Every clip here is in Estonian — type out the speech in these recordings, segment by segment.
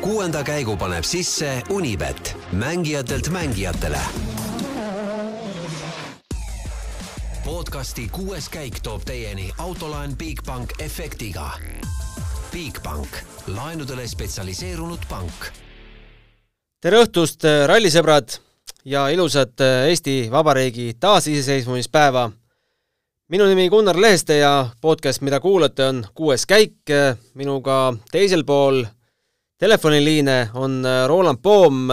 kuuenda käigu paneb sisse Unibet, mängijatelt mängijatele. podcasti kuues käik toob teieni autolaen Bigbank efektiga. Bigbank, laenudele spetsialiseerunud pank. tere õhtust, rallisõbrad ja ilusat Eesti Vabariigi taasiseseisvumispäeva minu nimi Gunnar Leheste ja podcast, mida kuulate, on Kuues käik. minuga teisel pool telefoniliine on Roland Poom.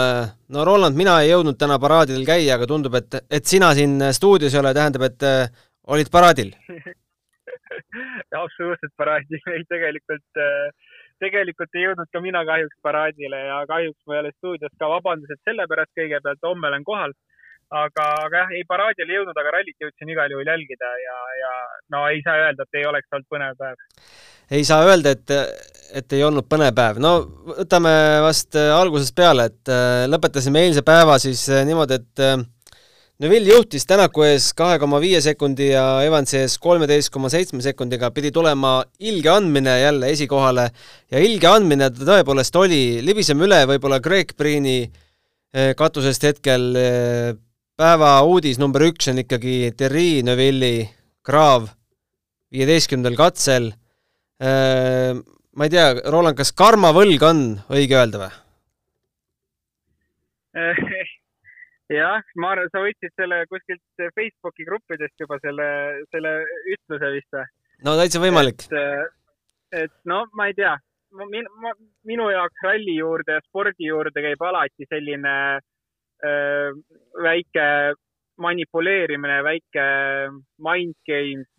no Roland, mina ei jõudnud täna paraadidel käia, aga tundub, et, et sina siin stuudios ei ole, tähendab, et äh, olid paraadil absoluutselt paraadil, ei tegelikult, äh, tegelikult ei jõudnud ka mina kahjuks paraadile ja kahjuks ma ei ole stuudios ka, vabandused selle pärast kõigepealt, homme olen kohal aga, aga jah, ei paraadil ei jõudnud, aga rallit jõudsin igal juhul jälgida ja, ja no ei saa öelda, et ei oleks olnud põnev päev. Ei saa öelda, et, et ei olnud põnev päev. no võtame vast äh, algusest peale, et äh, lõpetasime eilse päeva siis äh, niimoodi, et Neville juhtis Tänaku ees kahe koma viie sekundi ja Evansi ees kolmeteist koma seitsme sekundiga, pidi tulema ilge andmine jälle esikohale ja ilge andmine ta tõepoolest oli, libiseme üle võib-olla Greg Priini katusest hetkel päeva uudis number üks on ikkagi Terri Neuvilli kraav viieteistkümnendal katsel. Äh, ma ei tea, Roland, kas karmavõlg on õige öelda või? jah, ma arvan, sa võtsid selle kuskilt Facebooki gruppidest juba selle, selle ütluse vist või? no täitsa võimalik. et no ma ei tea, minu jaoks ralli juurde ja spordi juurde käib alati selline äh, Äh, väike manipuleerimine, väike mind games äh,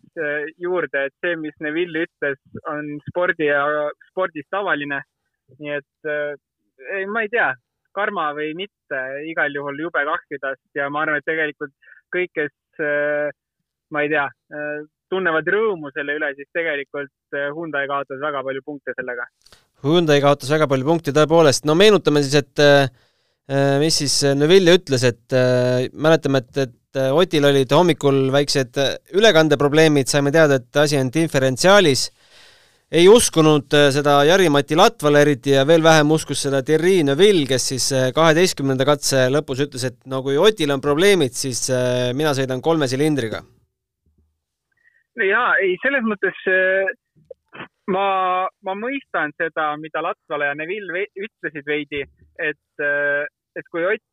juurde, et see, mis Neville ütles, on spordi ja spordis tavaline. nii et äh, ei, ma ei tea, karma või mitte, igal juhul jube kahju tast ja ma arvan, et tegelikult kõik, kes ma ei tea, tunnevad rõõmu selle üle, siis tegelikult Hyundai kaotas väga palju punkte sellega. Hyundai kaotas väga palju punkte tõepoolest, no meenutame siis, et Äh, mis siis äh, Neville ütles, et äh, mäletame, et, et Otil olid hommikul väiksed ülekandeprobleemid, saime teada, et asi on diferentsiaalis, ei uskunud seda Jari-Mati Latvale eriti ja veel vähem uskus seda Thierry Neuville, kes siis kaheteistkümnenda katse lõpus ütles, et no kui Otil on probleemid, siis mina sõidan kolme silindriga. jaa, ei, selles mõttes ma, ma mõistan seda, mida Latvale ja Neville ütlesid veidi, et et kui Ott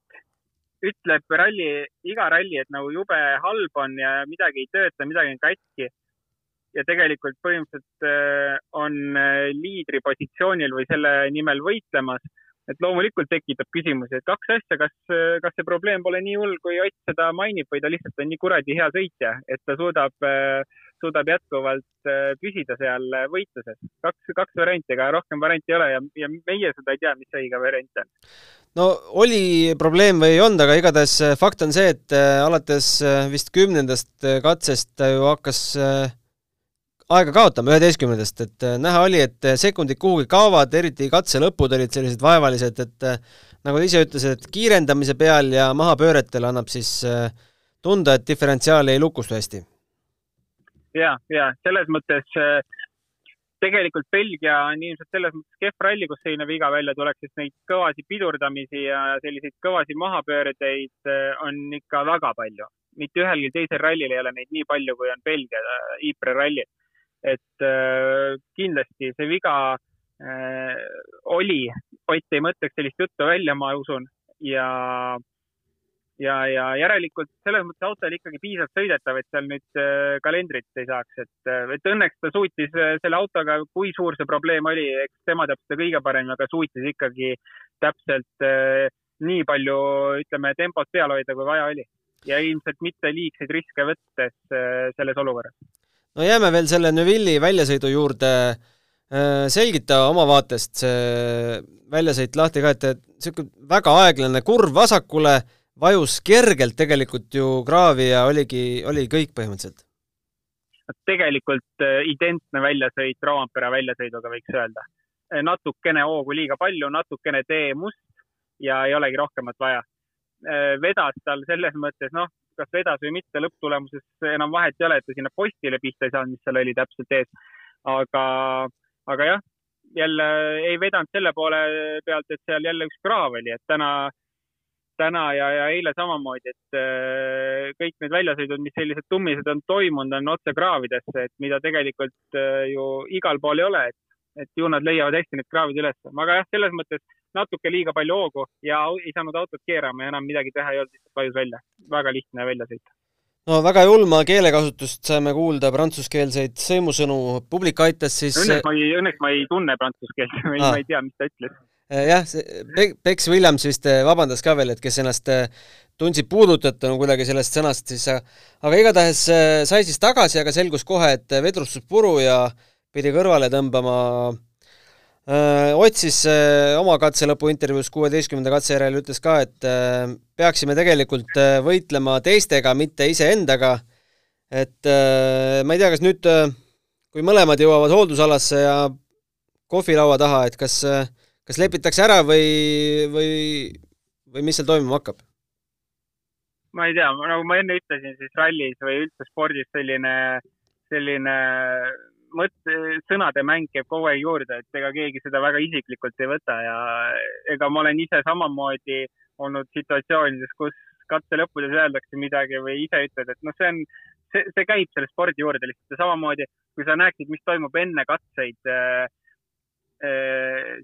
ütleb ralli, iga ralli, et nagu jube halb on ja midagi ei tööta, midagi on katki ja tegelikult põhimõtteliselt äh, on äh, liidri positsioonil või selle nimel võitlemas, et loomulikult tekitab küsimusi, et kaks asja, kas, äh, kas see probleem pole nii hull, kui Ott seda mainib või ta lihtsalt on nii kuradi hea sõitja, et ta suudab, suudab jätkuvalt püsida seal võitluses. kaks, kaks varianti, ega rohkem varianti ei ole ja, ja meie seda ei tea, mis see õige variant on no oli probleem või ei olnud, aga igatahes äh, fakt on see, et äh, alates äh, vist kümnendast katsest ta ju hakkas aega kaotama, üheteistkümnendast, et näha oli, et sekundid kuhugi kaovad, eriti katse lõpud olid sellised vaevalised, et nagu ta ise ütles, et kiirendamise peal ja mahapööretel annab siis tunda, et diferentsiaal ei lukustu hästi. ja, ja selles mõttes äh, tegelikult Belgia on ilmselt selles mõttes kehv ralli, kus selline viga välja tuleks, sest neid kõvasi pidurdamisi ja selliseid kõvasi mahapöördeid äh, on ikka väga palju. mitte ühelgi teisel rallil ei ole neid nii palju, kui on Belgia äh, Ypres rallil. et äh, kindlasti see viga oli, Ott ei mõtleks sellist juttu välja, ma usun, ja ja, ja järelikult selles mõttes autol ikkagi piisavalt sõidetav, et seal nüüd äh, kalendrit ei saaks, et, äh, et õnneks ta suutis äh, selle autoga, kui suur see probleem oli, eks tema teab seda kõige paremini, aga suutis ikkagi täpselt nii palju, ütleme, tempot peal hoida, kui vaja oli. ja ilmselt mitte liigseid riske võttes selles olukorras. no jääme veel selle Neuvilli väljasõidu juurde. selgita oma vaatest see väljasõit lahti ka, et niisugune väga aeglane kurv vasakule vajus kergelt tegelikult ju kraavi ja oligi, oli kõik põhimõtteliselt. tegelikult äh, identne väljasõit Roompere väljasõiduga, võiks öelda. Äh, natukene hoogu liiga palju, natukene tee must ja ei olegi rohkemat vaja. Äh, vedas tal selles mõttes, noh, kas vedas või mitte, lõpptulemuses enam vahet ei ole, et ta sinna postile pihta ei saanud, mis seal oli täpselt ees. aga, aga jah, jälle ei vedanud selle poole pealt, et seal jälle üks kraav oli, et täna, täna ja, ja eile samamoodi, et äh, kõik need väljasõidud, mis sellised tummised on toimunud, on otse kraavidesse, et mida tegelikult äh, ju igal pool ei ole, et, et ju nad leiavad hästi need kraavid üles. aga jah, selles mõttes natuke liiga palju hoogu ja ei saanud autot keerama ja enam midagi teha ei olnud, lihtsalt vajus välja. väga lihtne välja sõita no väga julma keelekasutust saime kuulda, prantsuskeelseid sõimusõnu, publik aitas siis õnneks ma ei, õnneks ma ei tunne prantsuse keelt ah., ma ei tea, mis ta ütles. Eh, jah, see Bex Williams vist eh, vabandas ka veel, et kes ennast eh, tundsid puudutatuna kuidagi sellest sõnast, siis aga igatahes sai siis tagasi, aga selgus kohe, et vedrustus puru ja pidi kõrvale tõmbama äh, otsis oma katse lõpu intervjuus kuueteistkümnenda katse järel, ütles ka, et peaksime tegelikult võitlema teistega, mitte iseendaga. et ma ei tea, kas nüüd, kui mõlemad jõuavad hooldusalasse ja kohvilaua taha, et kas, kas lepitakse ära või, või, või mis seal toimuma hakkab? ma ei tea, nagu ma enne ütlesin, siis rallis või üldse spordis selline, selline mõte, sõnade mäng käib kogu aeg juurde, et ega keegi seda väga isiklikult ei võta ja ega ma olen ise samamoodi olnud situatsioonides, kus katse lõppudes öeldakse midagi või ise ütled, et noh, see on, see, see käib selle spordi juurde lihtsalt ja samamoodi, kui sa näeksid, mis toimub enne katseid äh,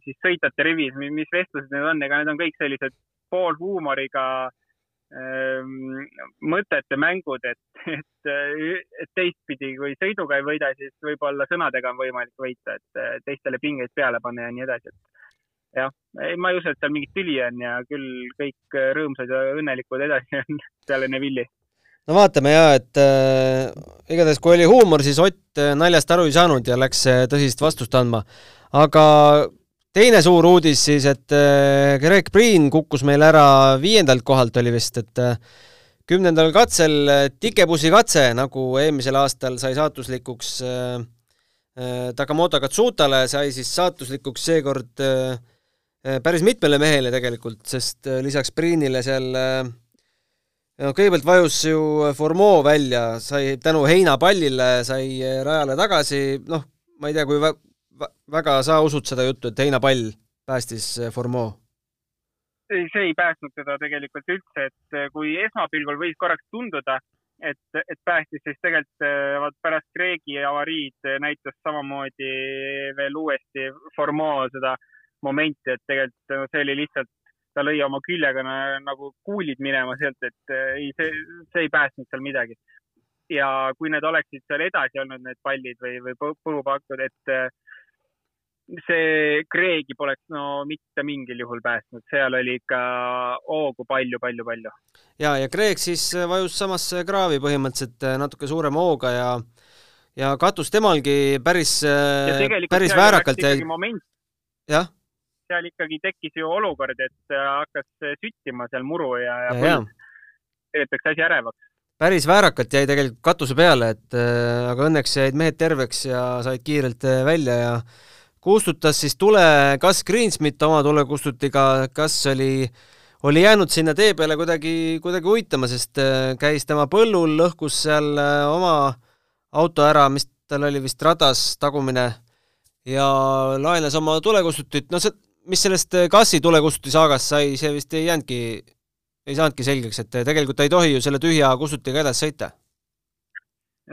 siis sõitjate rivis, mis vestlused need on, ega need on kõik sellised poolhuumoriga äh, Ehm, mõtete mängud, et, et, et teistpidi, kui sõiduga ei võida, siis võib-olla sõnadega on võimalik võita, et teistele pingeid peale panna ja nii edasi, et jah, ma ei usu, et seal mingit tüli on ja küll kõik rõõmsad ja õnnelikud edasi on peale Neville'i. No vaatame ja, et äh, igatahes kui oli huumor, siis Ott naljast aru ei saanud ja läks tõsist vastust andma. aga teine suur uudis siis, et äh, Greg Priin kukkus meil ära viiendalt kohalt oli vist, et äh, kümnendal katsel äh, tikebussi katse, nagu eelmisel aastal sai saatuslikuks Takamoto Katsutale, sai siis saatuslikuks seekord päris mitmele mehele tegelikult, sest lisaks Priinile seal no kõigepealt vajus ju Formeau välja, sai tänu heinapallile, sai rajale tagasi, noh, ma ei tea, kui väga sa usud seda juttu, et heinapall päästis eh, Formeau? ei, see ei päästnud teda tegelikult üldse, et eh, kui esmapilgul võis korraks tunduda, et, et päästis, siis tegelikult eh, vaat pärast Kreegi avariid näitas samamoodi veel uuesti Formeau seda momenti, et tegelikult see oli lihtsalt, ta lõi oma küljega nagu kuulid minema sealt, et ei, see, see ei päästnud seal midagi. ja kui need oleksid seal edasi olnud, need pallid või, või purupakud, et see Kreegi poleks no mitte mingil juhul päästnud, seal oli ikka hoogu palju-palju-palju. ja, ja Kreek siis vajus samasse kraavi põhimõtteliselt natuke suurema hooga ja ja katus temalgi päris, päris väärakalt jäi. jah. Seal ikkagi tekkis ju olukord, et äh, hakkas süttima seal muru ja, ja, ja tegelikult asi ärevaks. Päris väärakalt jäi tegelikult katuse peale, et äh, aga õnneks jäid mehed terveks ja said kiirelt välja ja kustutas siis tule kas Greensmit oma tulekustutiga, kas oli, oli jäänud sinna tee peale kuidagi, kuidagi uitama, sest äh, käis tema põllul, lõhkus seal äh, oma auto ära, mis tal oli vist radas tagumine, ja laenas oma tulekustutit, no see, mis sellest Kassi tulekustuti saagast sai, see vist ei jäänudki, ei saanudki selgeks, et tegelikult ta ei tohi ju selle tühja kustutiga edasi sõita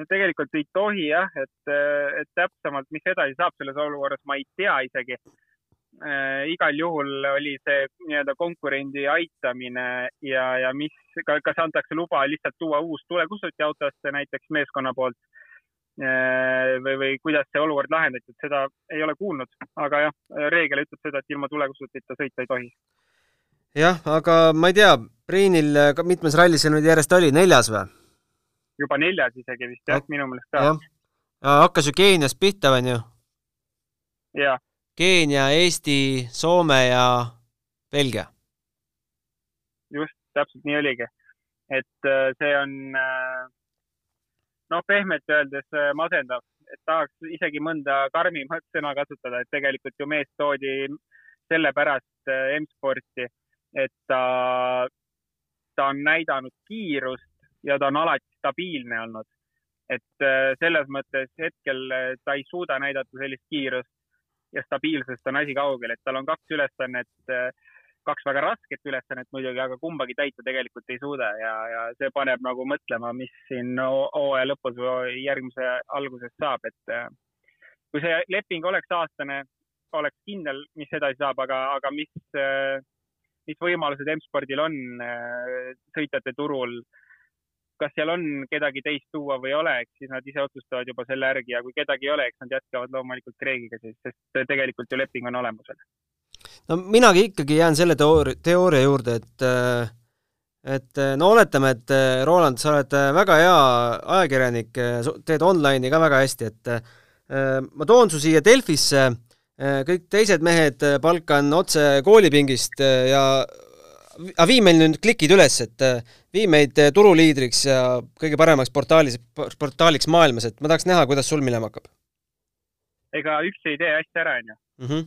tegelikult ei tohi jah, et, et täpsemalt, mis edasi saab selles olukorras, ma ei tea isegi äh,. igal juhul oli see nii-öelda konkurendi aitamine ja, ja mis, kas antakse luba lihtsalt tuua uus tulekustuti autosse näiteks meeskonna poolt äh, või, või kuidas see olukord lahendati, et seda ei ole kuulnud, aga jah, reegel ütleb seda, et ilma tulekustutita sõita ei tohi. jah, aga ma ei tea, Priinil mitmes rallis see nüüd järjest oli, neljas või? juba neljas isegi vist jah, minu meelest ka. hakkas ju Keeniast pihta, on ju? jah. Keenia, Eesti, Soome ja Belgia. just, täpselt nii oligi. et äh, see on äh, noh, pehmelt öeldes äh, masendav, et tahaks isegi mõnda karmimat sõna kasutada, et tegelikult ju mees toodi sellepärast M-sporti, et ta, ta on näidanud kiirust, ja ta on alati stabiilne olnud. et äh, selles mõttes hetkel äh, ta ei suuda näidata sellist kiirust ja stabiilsusest on asi kaugel, et tal on kaks ülesannet, kaks väga rasket ülesannet muidugi, aga kumbagi täita tegelikult ei suuda ja, ja see paneb nagu mõtlema, mis siin hooaja lõpus või järgmise alguses saab, et kui see leping oleks aastane, oleks kindel, mis edasi saab, aga, aga mis, mis võimalused M-spordil on sõitjate turul kas seal on kedagi teist tuua või ei ole, eks siis nad ise otsustavad juba selle järgi ja kui kedagi ei ole, eks nad jätkavad loomulikult Kreegiga siis, sest tegelikult ju leping on olemas. No minagi ikkagi jään selle teooria, teooria juurde, et et no oletame, et Roland, sa oled väga hea ajakirjanik, teed online'i ka väga hästi, et ma toon su siia Delfisse, kõik teised mehed palkan otse koolipingist ja aga vii meil nüüd klikid üles, et vii meid turuliidriks ja kõige paremaks portaalis, portaaliks maailmas, et ma tahaks näha, kuidas sul minema hakkab. ega üks ei tee hästi ära, onju. Mhm.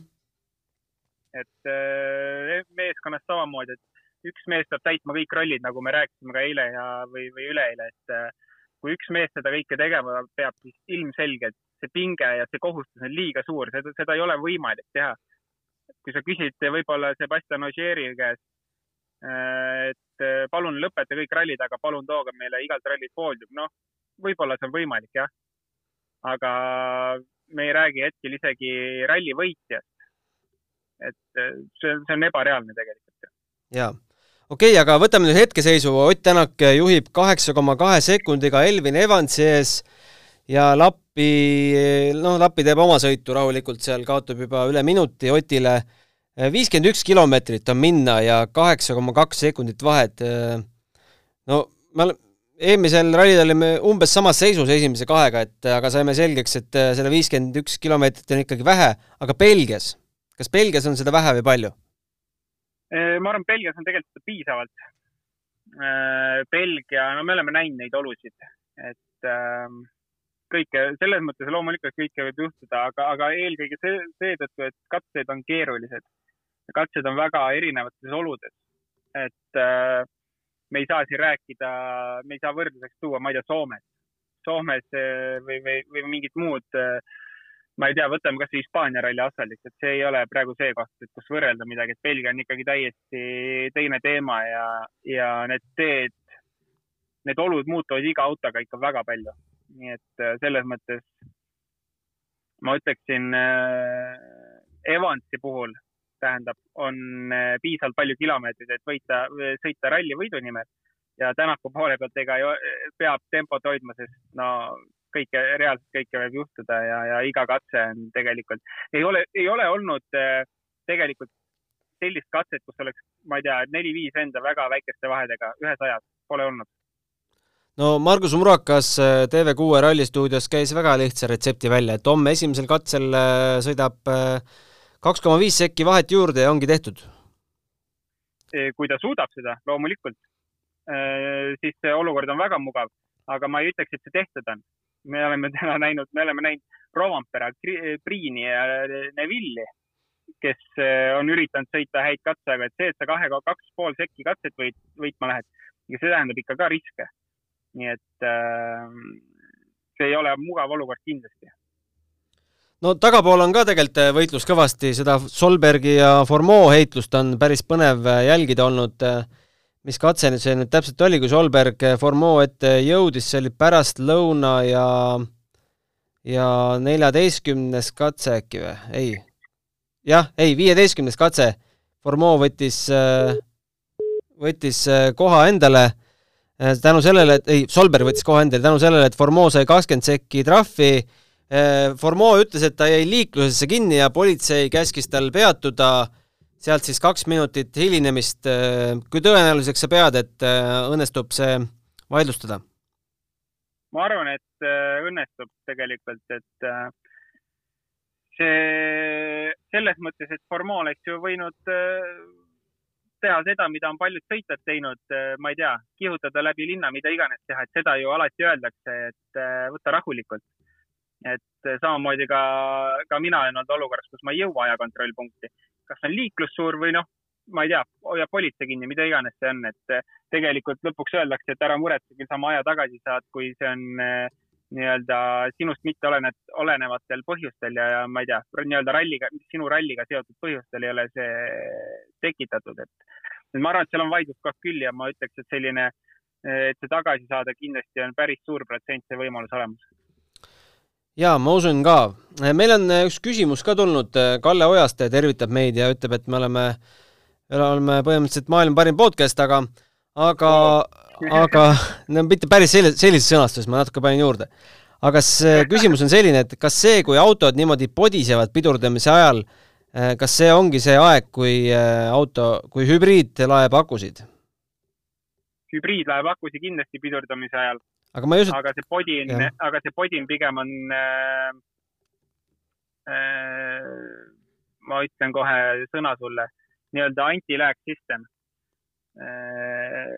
Et äh, meeskonnas samamoodi, et üks mees peab täitma kõik rollid, nagu me rääkisime ka eile ja, või, või üleeile, et äh, kui üks mees seda kõike tegema peab, siis ilmselgelt see pinge ja see kohustus on liiga suur, seda, seda ei ole võimalik teha. kui sa küsid võib-olla Sebastian Ogieri käest, Äh, et palun lõpeta kõik rallid, aga palun tooge meile igalt rallilt poodium. noh, võib-olla see on võimalik jah, aga me ei räägi hetkel isegi ralli võitjast. Et see, see on ebareaalne tegelikult. jaa, okei okay,, aga võtame nüüd hetkeseisu, Ott Tänak juhib kaheksa koma kahe sekundiga Elvin Evansi ees ja Lappi, noh, Lappi teeb oma sõitu rahulikult seal, kaotab juba üle minuti Otile viiskümmend üks kilomeetrit on minna ja kaheksa koma kaks sekundit vahet. no me eelmisel rallil olime umbes samas seisus esimese kahega, et aga saime selgeks, et selle viiskümmend üks kilomeetrit on ikkagi vähe, aga Belgias, kas Belgias on seda vähe või palju? ma arvan, Belgias on tegelikult piisavalt. Belgia, no me oleme näinud neid olusid, et ähm, kõike, selles mõttes loomulikult kõike võib juhtuda, aga, aga eelkõige see, seetõttu, et katsed on keerulised katsed on väga erinevates oludes. et äh, me ei saa siin rääkida, me ei saa võrdluseks tuua, ma ei tea, Soomet. Soomes äh, või, või, või mingit muud äh, ma ei tea, võtame kasvõi Hispaania ralli asfaldiks, et see ei ole praegu see koht, et kus võrrelda midagi, et Belgia on ikkagi täiesti teine teema ja, ja need teed, need olud muutuvad iga autoga ikka väga palju. nii et äh, selles mõttes ma ütleksin äh, Evansi puhul tähendab, on eh, piisavalt palju kilomeetreid, et võita, sõita ralli võidu nimel. ja Tänaku poole pealt, ega peab tempot hoidma, sest no kõike, reaalselt kõike võib juhtuda ja, ja iga katse on tegelikult, ei ole, ei ole olnud eh, tegelikult sellist katset, kus oleks, ma ei tea, neli-viis venda väga väikeste vahedega ühes ajas, pole olnud no Margus Murakas eh, TV6 rallistuudios käis väga lihtsa retsepti välja, et homme esimesel katsel sõidab äh, kaks koma viis sekki vahet juurde ja ongi tehtud. kui ta suudab seda, loomulikult, siis see olukord on väga mugav, aga ma ei ütleks, et see tehtud on. Me oleme täna näinud, me oleme näinud Rovampera, Priini ja Neville'i, kes on üritanud sõita häid katseaega, et see, et sa kahe, kaks pool sekki katset võit, võitma lähed, see tähendab ikka ka riske. nii et see ei ole mugav olukord kindlasti no tagapool on ka tegelikult võitlus kõvasti, seda Solbergi ja Formeau heitlust on päris põnev jälgida olnud. Äh, mis katse nüüd see nüüd täpselt oli, kui Solberg Formeau ette jõudis, see oli pärastlõuna ja ja neljateistkümnes katse äkki või? ei. jah, ei, viieteistkümnes katse. Formeau võttis, võttis koha endale tänu sellele, et ei, Solberg võttis koha endale tänu sellele, et Formeau sai kakskümmend sekki trahvi Formeau ütles, et ta jäi liiklusesse kinni ja politsei käskis tal peatuda, sealt siis kaks minutit hilinemist. Äh, kui tõenäoliseks sa pead, et äh, õnnestub see vaidlustada? ma arvan, et õnnestub tegelikult, et see selles mõttes, et Formeau oleks ju võinud teha seda, mida on paljud sõitjad teinud, ma ei tea, kihutada läbi linna, mida iganes teha, et seda ju alati öeldakse, et võta rahulikult et samamoodi ka, ka mina olen olnud olukorras, kus ma ei jõua ajakontrollpunkti. Kas on liiklus suur või noh, ma ei tea, hoiab politsei kinni, mida iganes see on, et tegelikult lõpuks öeldakse, et ära muretse, küll sa oma aja tagasi saad, kui see on, nii-öelda sinust mitte olenet, olenevatel põhjustel ja, ja ma ei tea, nii-öelda ralliga, sinu ralliga seotud põhjustel ei ole see tekitatud, et, ma arvan, et seal on vaidluskoht küll ja ma ütleks, et selline, et see tagasi saada kindlasti on päris suur protsent see võimalus olemas jaa, ma usun ka. meil on üks küsimus ka tulnud, Kalle Ojaste tervitab meid ja ütleb, et me oleme, oleme põhimõtteliselt maailma parim podcast, aga aga aga no mitte päris sellises, sellises sõnastuses, ma natuke panin juurde. aga kas küsimus on selline, et kas see, kui autod niimoodi podisevad pidurdamise ajal, kas see ongi see aeg, kui auto, kui hübriid laeb akusid? Hübriid laeb akusid kindlasti pidurdamise ajal. aga ma ei usu aga see podin, aga see podin pigem on äh, äh, ma ütlen kohe sõna sulle, nii-öelda anti-lag system äh,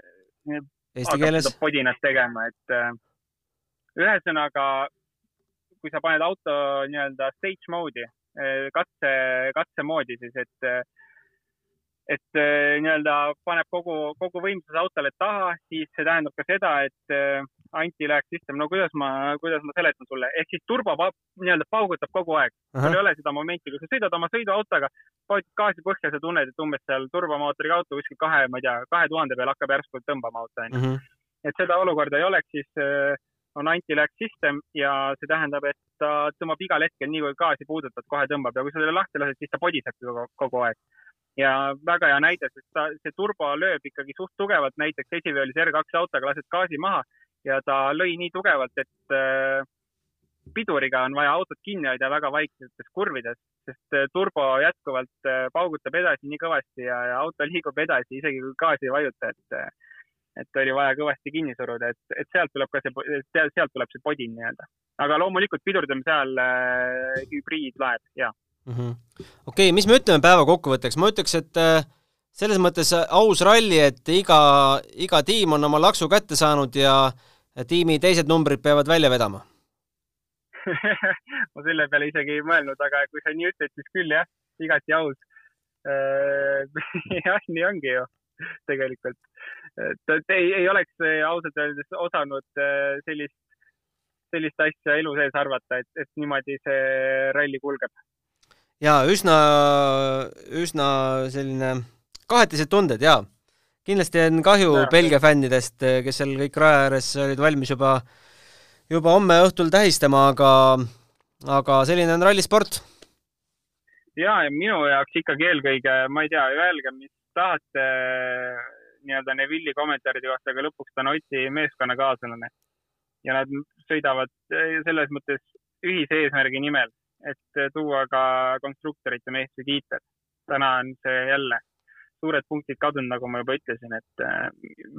eesti keeles? podinat tegema, et äh, ühesõnaga, kui sa paned auto nii-öelda stage mode'i, äh, katse, katsemoodi siis, et äh, et nii-öelda paneb kogu, kogu võimsuse autole taha, siis see tähendab ka seda, et anti-lag system, no kuidas ma, kuidas ma seletan sulle, ehk siis turbo nii-öelda paugutab kogu aeg. sul ei ole seda momenti, kui sa sõidad oma sõiduautoga, vajutad gaasi põhja, sa tunned, et umbes seal turbomootoriga auto kuskil kahe, ma ei tea, kahe tuhande peal hakkab järsku tõmbama auto, onju. Et seda olukorda ei oleks, siis äh, on anti-lag system ja see tähendab, et ta tõmbab igal hetkel, nii kui gaasi puudutad, kohe tõmbab ja kui sa selle lahti lased, siis ta podiseb kogu, kogu aeg. Ja väga hea näide, sest ta, see turbo lööb ikkagi suht tugevalt, näiteks esiveolis R2 autoga lased gaasi maha ja ta lõi nii tugevalt, et äh, piduriga on vaja autot kinni hoida väga vaiksetes kurvides, sest äh, turbo jätkuvalt äh, paugutab edasi nii kõvasti ja, ja auto liigub edasi, isegi kui gaasi ei vajuta, et et oli vaja kõvasti kinni suruda, et, et sealt tuleb ka see, sealt tuleb see podin nii-öelda. aga loomulikult pidurdamise ajal äh, hübriid laeb, jaa mm -hmm.. okei okay,, mis me ütleme päeva kokkuvõtteks, ma ütleks, et äh, selles mõttes aus ralli, et iga, iga tiim on oma laksu kätte saanud ja äh, tiimi teised numbrid peavad välja vedama. Ma selle peale isegi ei mõelnud, aga kui sa nii ütled, siis küll jah, igati aus. Äh, jah, nii ongi ju tegelikult. et ei, ei oleks ausalt öeldes osanud äh, sellist, sellist asja elu sees arvata, et, et niimoodi see ralli kulgeb. Ja üsna, üsna selline kahetised tunded ja kindlasti on kahju ja. Belgia fännidest, kes seal kõik raja ääres olid valmis juba, juba homme õhtul tähistama, aga, aga selline on rallisport. ja, ja minu jaoks ikkagi eelkõige, ma ei tea, öelge, mis tahate nii-öelda Neville'i kommentaaride kohta, aga lõpuks ta on Oti meeskonnakaaslane. ja nad sõidavad selles mõttes ühise eesmärgi nimel, et tuua ka konstruktorite meistritiitel. täna on see jälle suured punktid kadunud, nagu ma juba ütlesin, et äh,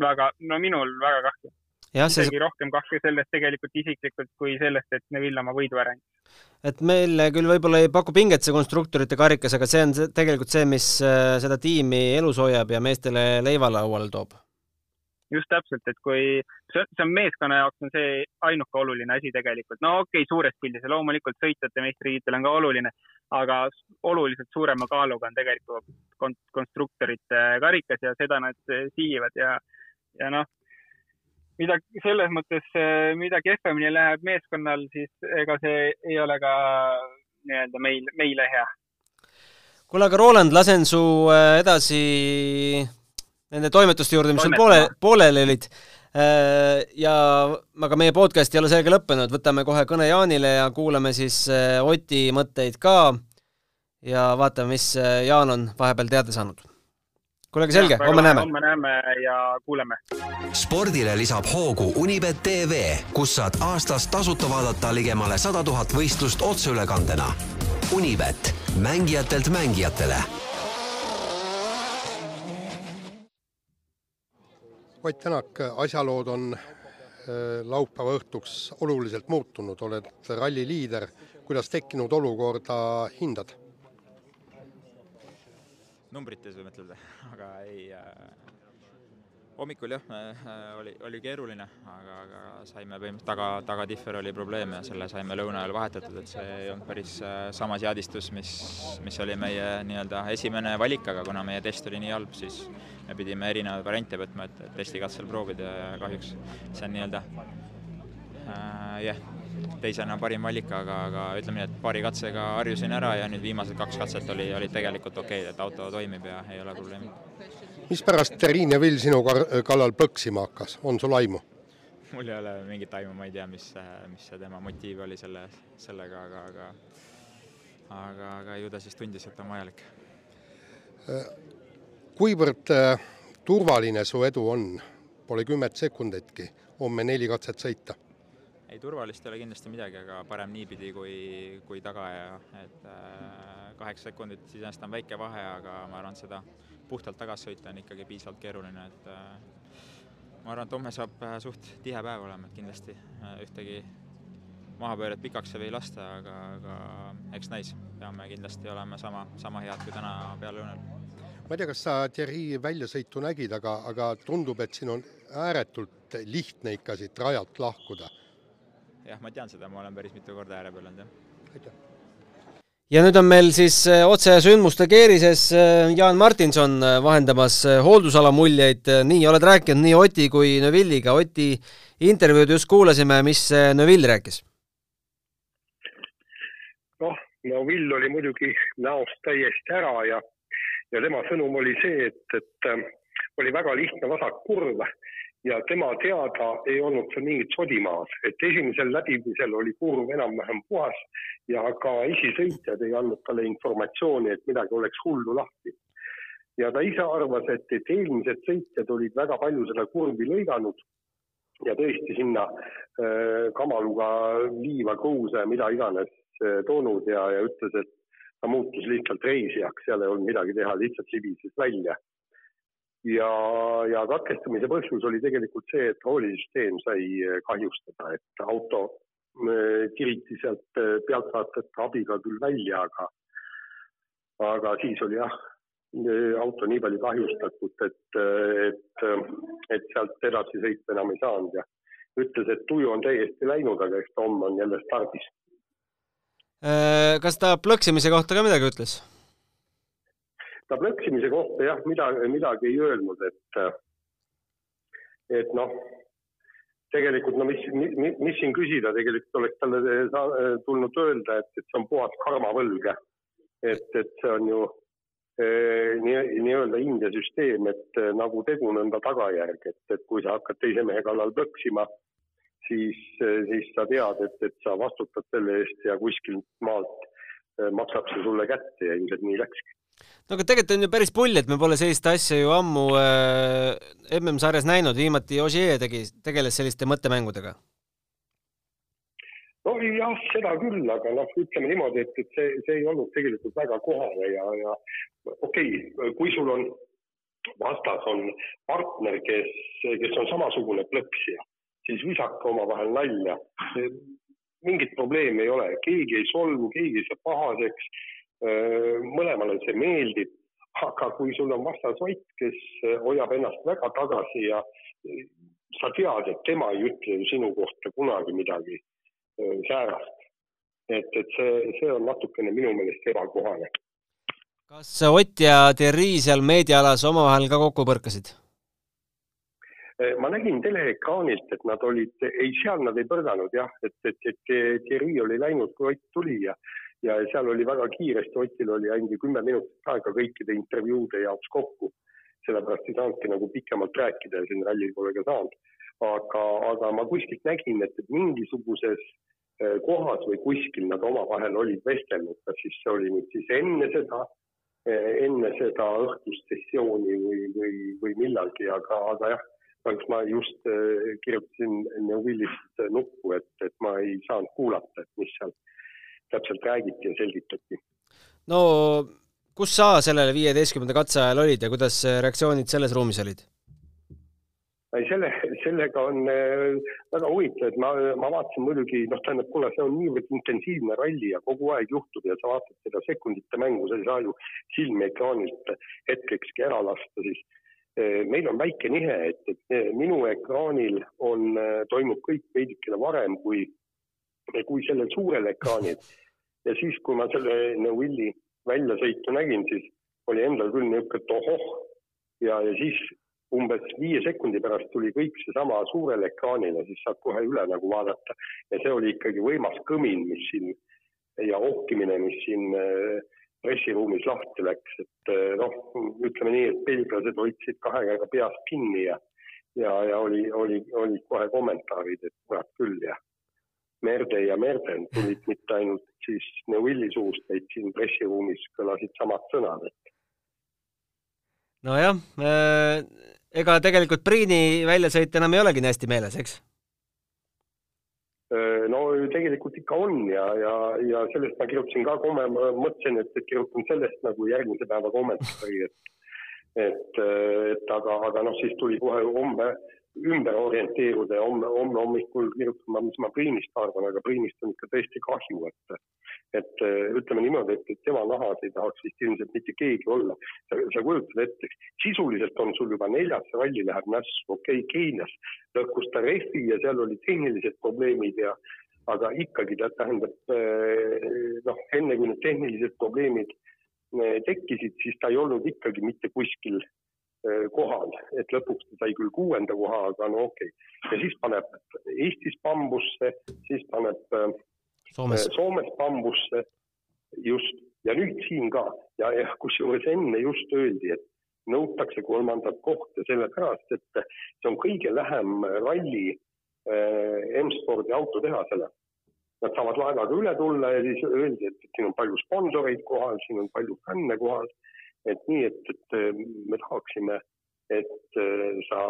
väga, no minul väga kahju. isegi see... rohkem kahju sellest tegelikult isiklikult kui sellest, et Neville oma võidu ära andis. et meile küll võib-olla ei paku pinget see konstruktorite karikas, aga see on tegelikult see, mis äh, seda tiimi elus hoiab ja meestele leiva lauale toob just täpselt, et kui see, see on meeskonna jaoks on see ainuke oluline asi tegelikult. no okei okay,, suures pildis ja loomulikult sõitjate meistritiitel on ka oluline, aga oluliselt suurema kaaluga on tegelikult konstruktorite karikas ja seda nad siivad ja, ja noh, mida selles mõttes, mida kehvemini läheb meeskonnal, siis ega see ei ole ka nii-öelda meil, meile hea. kuule, aga Roland, lasen su äh, edasi nende toimetuste juurde, mis sul poole, pooleli olid. Äh, ja aga meie podcast ei ole sellega lõppenud, võtame kohe kõne Jaanile ja kuulame siis äh, Oti mõtteid ka ja vaatame, mis äh, Jaan on vahepeal teada saanud. kuule, aga selge, homme näeme. homme näeme ja kuuleme. spordile lisab hoogu Unibet tv, kus saad aastas tasuta vaadata ligemale sada tuhat võistlust otseülekandena. Unibet, mängijatelt mängijatele Ott Tänak, asjalood on äh, laupäeva õhtuks oluliselt muutunud, oled ralli liider, kuidas tekkinud olukorda hindad? numbrites või mõtled, aga ei äh, hommikul jah äh,, oli, oli keeruline, aga, aga saime põhimõtteliselt taga, tagatihver oli probleem ja selle saime lõuna ajal vahetatud, et see ei olnud päris äh, sama seadistus, mis, mis oli meie nii-öelda esimene valik, aga kuna meie test oli nii halb, siis me pidime erinevaid variante võtma, et, testikatsel proovida ja kahjuks see on nii-öelda äh, jah yeah teisena parim valik, aga, aga ütleme nii, et paari katsega harjusin ära ja nüüd viimased kaks katset oli, olid tegelikult okeid, et auto toimib ja ei ole probleemi. Mispärast Triin ja Vill sinu kallal põksima hakkas, on sul aimu? mul ei ole mingit aimu, ma ei tea, mis, mis see tema motiiv oli selle, sellega, aga, aga aga, aga ju ta siis tundis, et on vajalik. kuivõrd äh, turvaline su edu on? Pole kümmet sekunditki, homme neli katset sõita ei, turvalist ei ole kindlasti midagi, aga parem niipidi kui, kui taga ja et äh, kaheksa sekundit iseenesest on väike vahe, aga ma arvan, seda puhtalt tagasi sõita on ikkagi piisavalt keeruline, et äh, ma arvan, et homme saab äh, suht tihe päev olema, et kindlasti äh, ühtegi mahapööret pikaks ei lasta, aga, aga eks näis, peame kindlasti olema sama, sama head kui täna pealelõunal ma ei tea, kas sa Thierry väljasõitu nägid, aga, aga tundub, et siin on ääretult lihtne ikka siit rajalt lahkuda jah, ma tean seda, ma olen päris mitu korda ääre peal olnud, jah. aitäh! Ja nüüd on meil siis äh, otse sündmuste keerises äh, Jaan Martinson äh, vahendamas hooldusala muljeid, nii oled rääkinud nii Oti kui Neuvilliga, Oti intervjuud just kuulasime, mis Neuvill rääkis? noh, Neuvill oli muidugi näost täiesti ära ja, ja tema sõnum oli see, et, et oli väga lihtne vasakkurv ja tema teada ei olnud seal mingit sodi maas, et esimesel läbimisel oli kurv enam-vähem puhas ja ka esisõitjad ei andnud talle informatsiooni, et midagi oleks hullu lahti. ja ta ise arvas, et, et eelmised sõitjad olid väga palju seda kurvi lõiganud ja tõesti sinna äh, kamaluga liiva, kruuse mida iganes äh, toonud ja, ja ütles, et ta muutus lihtsalt reisijaks, seal ei olnud midagi teha, lihtsalt libises välja ja, ja katkestamise põhjus oli tegelikult see, et roolisüsteem sai äh, kahjustada, et auto äh, tiriti sealt äh, pealtvaatajate abiga küll välja, aga, aga siis oli jah, auto nii palju kahjustatud, et, et, et sealt edasi sõita enam ei saanud ja ütles, et tuju on täiesti läinud, aga eks ta homme on jälle stardis. kas ta plõksimise kohta ka midagi ütles? Ta plõksimise kohta jah, midagi, midagi ei öelnud, et, et noh, tegelikult no mis, mis, mis siin küsida, tegelikult oleks talle tulnud öelda, et, et see on puhas karmavõlg. et, et see on ju nii, nii-öelda India süsteem, et nagu tegu, nõnda tagajärg, et, et kui sa hakkad teise mehe kallal plõksima, siis, siis sa tead, et, et sa vastutad selle eest ja kuskilt maalt maksab see sulle kätte ja ilmselt nii läkski no aga tegelikult on ju päris pull, et me pole sellist asja ju ammu äh, MM-sarjas näinud, viimati Ogier tegi, tegeles selliste mõttemängudega. no jah, seda küll, aga noh, ütleme niimoodi, et, et see, see ei olnud tegelikult väga kohane ja, ja okei okay,, kui sul on vastas on partner, kes, kes on samasugune plõksija, siis visake omavahel nalja. mingit probleemi ei ole, keegi ei solvu, keegi ei saa pahaseks mõlemale see meeldib, aga kui sul on vastas Ott, kes hoiab ennast väga tagasi ja sa tead, et tema ei ütle ju sinu kohta kunagi midagi säärast. et, et see, see on natukene minu meelest ebakohane. kas Ott ja Thierry seal meediaalas omavahel ka kokku põrkasid? ma nägin teleekraanilt, et nad olid, ei, seal nad ei põrganud jah, et, et, et Thierry oli läinud, kui Ott tuli ja ja seal oli väga kiiresti, Otil oli ainult kümme minutit aega kõikide intervjuude jaoks kokku, sellepärast ei saanudki nagu pikemalt rääkida ja siin rallil pole ka saanud. aga, aga ma kuskilt nägin, et, mingisuguses eh, kohas või kuskil nad omavahel olid vestelnud, kas siis see oli nüüd siis enne seda, eh, enne seda õhtust sessiooni või, või, või millalgi, aga, aga jah, kahjuks ma just eh, kirjutasin Neuwillist nuppu, et, et ma ei saanud kuulata, et mis seal täpselt räägiti ja selgitati. no kus sa sellele viieteistkümnenda katse ajal olid ja kuidas reaktsioonid selles ruumis olid? ei, selle, sellega on äh, väga huvitav, et ma, ma vaatasin muidugi, noh, tähendab, kuna see on niivõrd intensiivne ralli ja kogu aeg juhtub ja sa vaatad seda sekundite mängu, sa ei saa ju silmi ekraanilt hetkekski ära lasta, siis äh, meil on väike nihe, et, et äh, minu ekraanil on, toimub kõik veidikene varem kui, kui sellel suurel ekraanil ja siis, kui ma selle Neuvilli väljasõitu nägin, siis oli endal küll niisugune, et ohoh! Ja, ja siis umbes viie sekundi pärast tuli kõik seesama suurele ekraanile, siis saad kohe üle nagu vaadata. Ja see oli ikkagi võimas kõmin, mis siin ja ohkimine, mis siin äh, pressiruumis lahti läks, et äh, noh, ütleme nii, et belglased hoidsid kahe käega peast kinni ja ja, ja oli, oli, olid kohe kommentaarid, et kurat küll ja Merde ja Merden tulid mitte ainult siis Neuvilli suust, vaid siin pressiruumis kõlasid samad sõnad, et nojah äh,, ega tegelikult Priini väljasõit enam ei olegi nii hästi meeles, eks? Äh, no tegelikult ikka on ja, ja, ja sellest ma kirjutasin ka komme-, mõtlesin, et, et kirjutan sellest nagu järgmise päeva kommentaari, et et, et aga, aga noh, siis tuli kohe homme ümber orienteeruda ja homme, homme hommikul kirjutama, mis ma Priinist arvan, aga Priinist on ikka tõesti kahju, et et ütleme niimoodi, et, et tema nahas ei tahaks vist ilmselt mitte keegi olla. sa, sa kujutad ette, sisuliselt on sul juba neljas ralli läheb nässu, okei okay,, Keenias lõhkus ta rehvi ja seal olid tehnilised probleemid ja aga ikkagi ta tähendab noh, enne kui need tehnilised probleemid tekkisid, siis ta ei olnud ikkagi mitte kuskil kohal, et lõpuks ta sai küll kuuenda koha, aga no okei. Okay.. ja siis paneb Eestis bambusse, siis paneb äh, Soomes, Soomes bambusse, just, ja nüüd siin ka. Ja, ja kusjuures enne just öeldi, et nõutakse kolmandat kohta, sellepärast et see on kõige lähem ralli M-spordi autotehasele. Nad saavad laevaga üle tulla ja siis öeldi, et, et siin on palju sponsoreid kohal, siin on palju fänne kohal et nii, et, et äh, me tahaksime, et äh, sa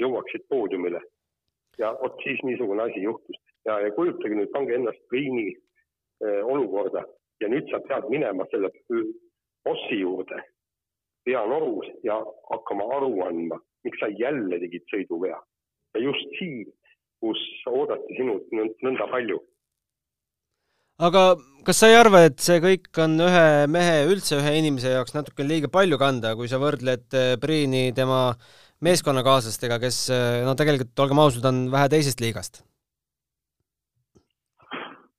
jõuaksid poodiumile. ja vot siis niisugune asi juhtus ja, ja kujutage nüüd, pange ennast Priini äh, olukorda ja nüüd sa pead minema selle bossi juurde peanorus ja hakkama aru andma, miks sa jälle tegid sõiduvea. ja just siin, kus oodati sinult nõnda palju aga kas sa ei arva, et see kõik on ühe mehe, üldse ühe inimese jaoks natuke liiga palju kanda, kui sa võrdled eh, Priini tema meeskonnakaaslastega, kes eh, no tegelikult, olgem ausad, on vähe teisest liigast?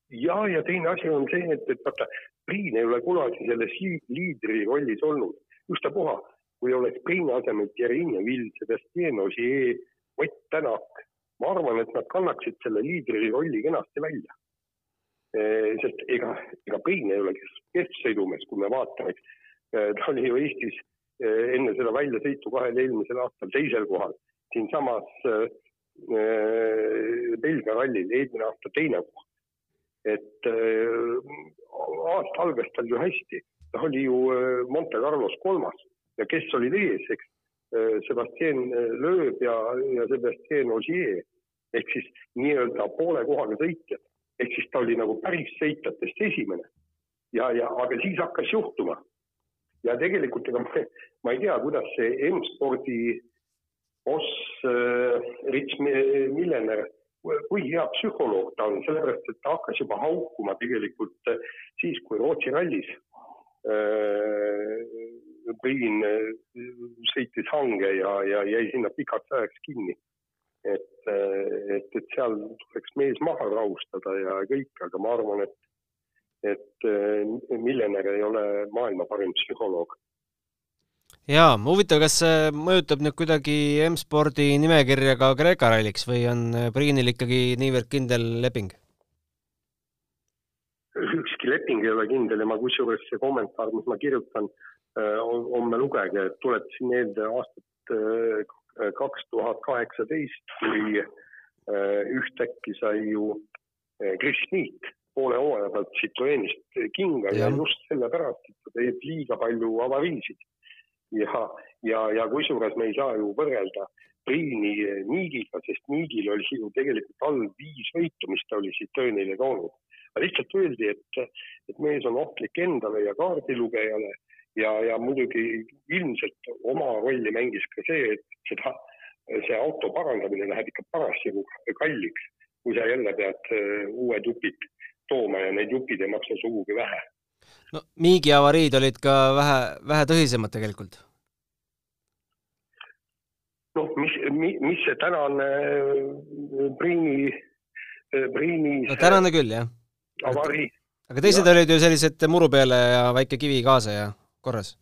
ja, ja teine asi on see, et, et vaata, Priin ei ole kunagi selles liidri rollis olnud, ükstapuha, kui oleks Priini asemel Thierry Neville, Sebastian Ogier, Ott Tänak, ma arvan, et nad kannaksid selle liidri rolli kenasti välja sest ega, ega Pein ei ole kesksõidumees, kui me vaatame, ta oli ju Eestis enne seda väljasõitu kahel eelmisel aastal teisel kohal, siinsamas Belgia rallil eelmine aasta teine koht. et aasta algas tal ju hästi, ta oli ju Monte Carlos kolmas. Ja kes olid ees, eks, Sebastian Loeb ja, ja Sebastian Ogier. Ehk siis nii-öelda poole kohaga sõitjad ehk siis ta oli nagu päris sõitjatest esimene. ja, ja aga siis hakkas juhtuma. ja tegelikult ega ma, ma ei tea, kuidas see M-spordi boss äh, Rich Millener, kui hea psühholoog ta on, sellepärast et ta hakkas juba haukuma tegelikult äh, siis, kui Rootsi rallis äh, Priin äh, sõitis hange ja, ja jäi sinna pikaks ajaks kinni et, et, et seal tuleks mees maha rahustada ja kõik, aga ma arvan, et, et miljonär ei ole maailma parim psühholoog. jaa, huvitav, kas see mõjutab nüüd kuidagi M-spordi nimekirja ka Kreeka ralliks või on Priinil ikkagi niivõrd kindel leping? ükski leping ei ole kindel ja ma kusjuures see kommentaar, mis ma kirjutan, homme lugege, tuletasin meelde aastat kaks tuhat kaheksateist, kui äh, ühtäkki sai ju äh, Chris Neat poole hooaja pealt Citroenist kinga ja, ja just sellepärast, et ta teeb liiga palju avariisid. ja, ja, ja kusjuures me ei saa ju võrrelda Priini Niigiga, sest Niigil oli ju tegelikult all viis võitu, mis ta oli Citroenile toonud. lihtsalt öeldi, et, et mees on ohtlik endale ja kaardilugejale ja, ja muidugi ilmselt oma rolli mängis ka see, et seda, see auto parandamine läheb ikka parasjagu kalliks, kui sa jälle pead äh, uued jupid tooma ja need jupid ei maksa sugugi vähe. no Miigi avariid olid ka vähe, vähe tõsisemad tegelikult. noh, mis, mis see tänane äh, Priini, äh, Priini no tänane küll, jah. avarii. aga teised ja. olid ju sellised muru peale ja väike kivi kaasa ja korras?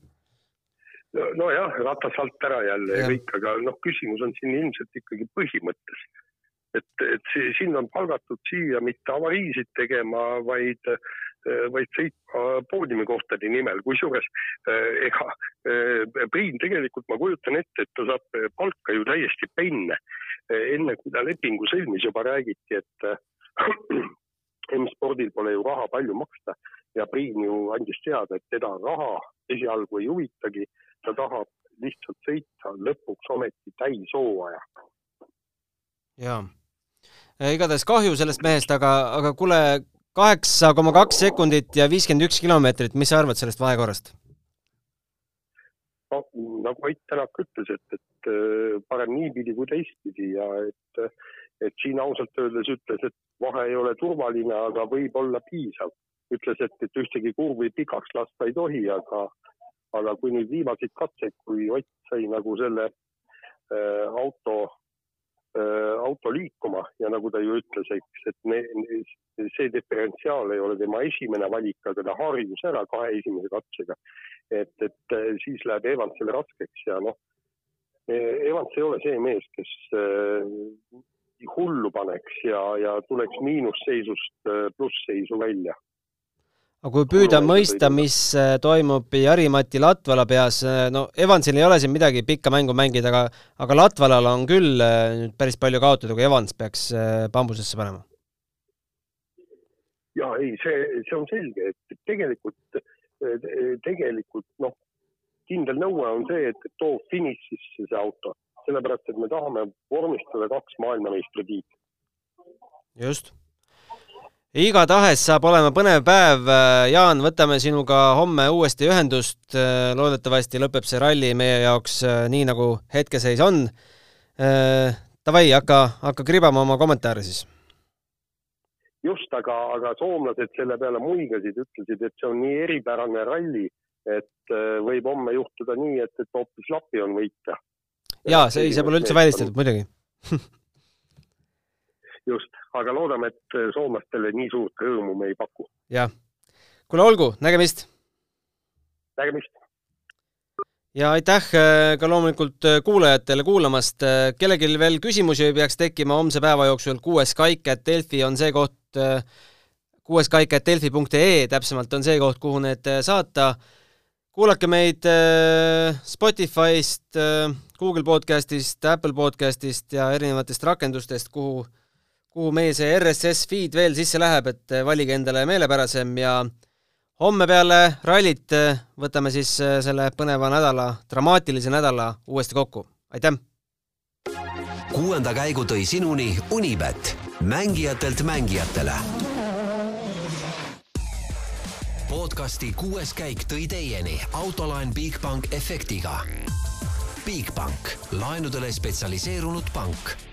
nojah, ratas alt ära jälle ja, kõik, aga noh, küsimus on siin ilmselt ikkagi põhimõttes. et, et see, sind on palgatud siia mitte avariisid tegema, vaid, vaid sõitma poodiumikohtade nimel, kusjuures eh, ega eh, Priin tegelikult ma kujutan ette, et ta saab palka ju täiesti penne. enne kui ta lepingu sõlmis, juba räägiti, et M-spordil pole ju raha palju maksta ja Priin ju andis teada, et teda raha esialgu ei huvitagi, ta tahab lihtsalt sõita lõpuks ometi täishooaja. jaa. igatahes kahju sellest mehest, aga, aga kuule, kaheksa koma kaks sekundit ja viiskümmend üks kilomeetrit, mis sa arvad sellest vahekorrast? no nagu Ott Tänak ütles, et, et äh, parem niipidi kui teistpidi ja et, et siin ausalt öeldes ütles, et vahe ei ole turvaline, aga võib olla piisav. Ütles, et, et ühtegi kurvi pikaks lasta ei tohi, aga, aga kui nüüd viimaseid katseid, kui Ott sai nagu selle äh, auto äh,, auto liikuma ja nagu ta ju ütles, eks, et ne, ne, see diferentsiaal ei ole tema esimene valik, aga ta harjus ära kahe esimese katsega. et, et äh, siis läheb Evansile raskeks ja noh, Evans ei ole see mees, kes äh, hullu paneks ja, ja tuleks miinusseisust äh, plussseisu välja. Aga kui püüda mõista, mis äh, toimub Jari-Mati Latvala peas, äh, no Evansil ei ole siin midagi pikka mängu mängida, aga aga Latvalal on küll nüüd päris palju kaotada, kui Evans peaks bambusesse panema. ja ei, see, see on selge, et tegelikult, tegelikult noh, kindel nõue on see, et too finišisse see auto, sellepärast et me tahame vormistada kaks maailmameistritiitlit. just. Igatahes saab olema põnev päev, Jaan, võtame sinuga homme uuesti ühendust, loodetavasti lõpeb see ralli meie jaoks nii, nagu hetkeseis on. Davai, hakka, hakka kribama oma kommentaare siis just, aga, aga soomlased selle peale muigasid, ütlesid, et see on nii eripärane ralli, et võib homme juhtuda nii, et, et hoopis lapi on võita. jaa, see, see pole üldse välistatud, muidugi just, aga loodame, et soomlastele nii suurt rõõmu me ei paku. jah. kuule, olgu, nägemist! nägemist! ja aitäh ka loomulikult kuulajatele kuulamast. kellelgi veel küsimusi peaks tekkima homse päeva jooksul, kuues kaik, et Delfi on see koht, kuues kaik, et delfi.ee täpsemalt on see koht, kuhu need saata. kuulake meid Spotify'st, Google podcast'ist, Apple podcast'ist ja erinevatest rakendustest, kuhu, kuhu meie see RSS feed veel sisse läheb, et valige endale meelepärasem ja homme peale rallit võtame siis selle põneva nädala, dramaatilise nädala uuesti kokku. aitäh! kuuenda käigu tõi sinuni Unibet, mängijatelt mängijatele. podcasti kuues käik tõi teieni autolaen Bigbank efektiga. Bigbank, laenudele spetsialiseerunud pank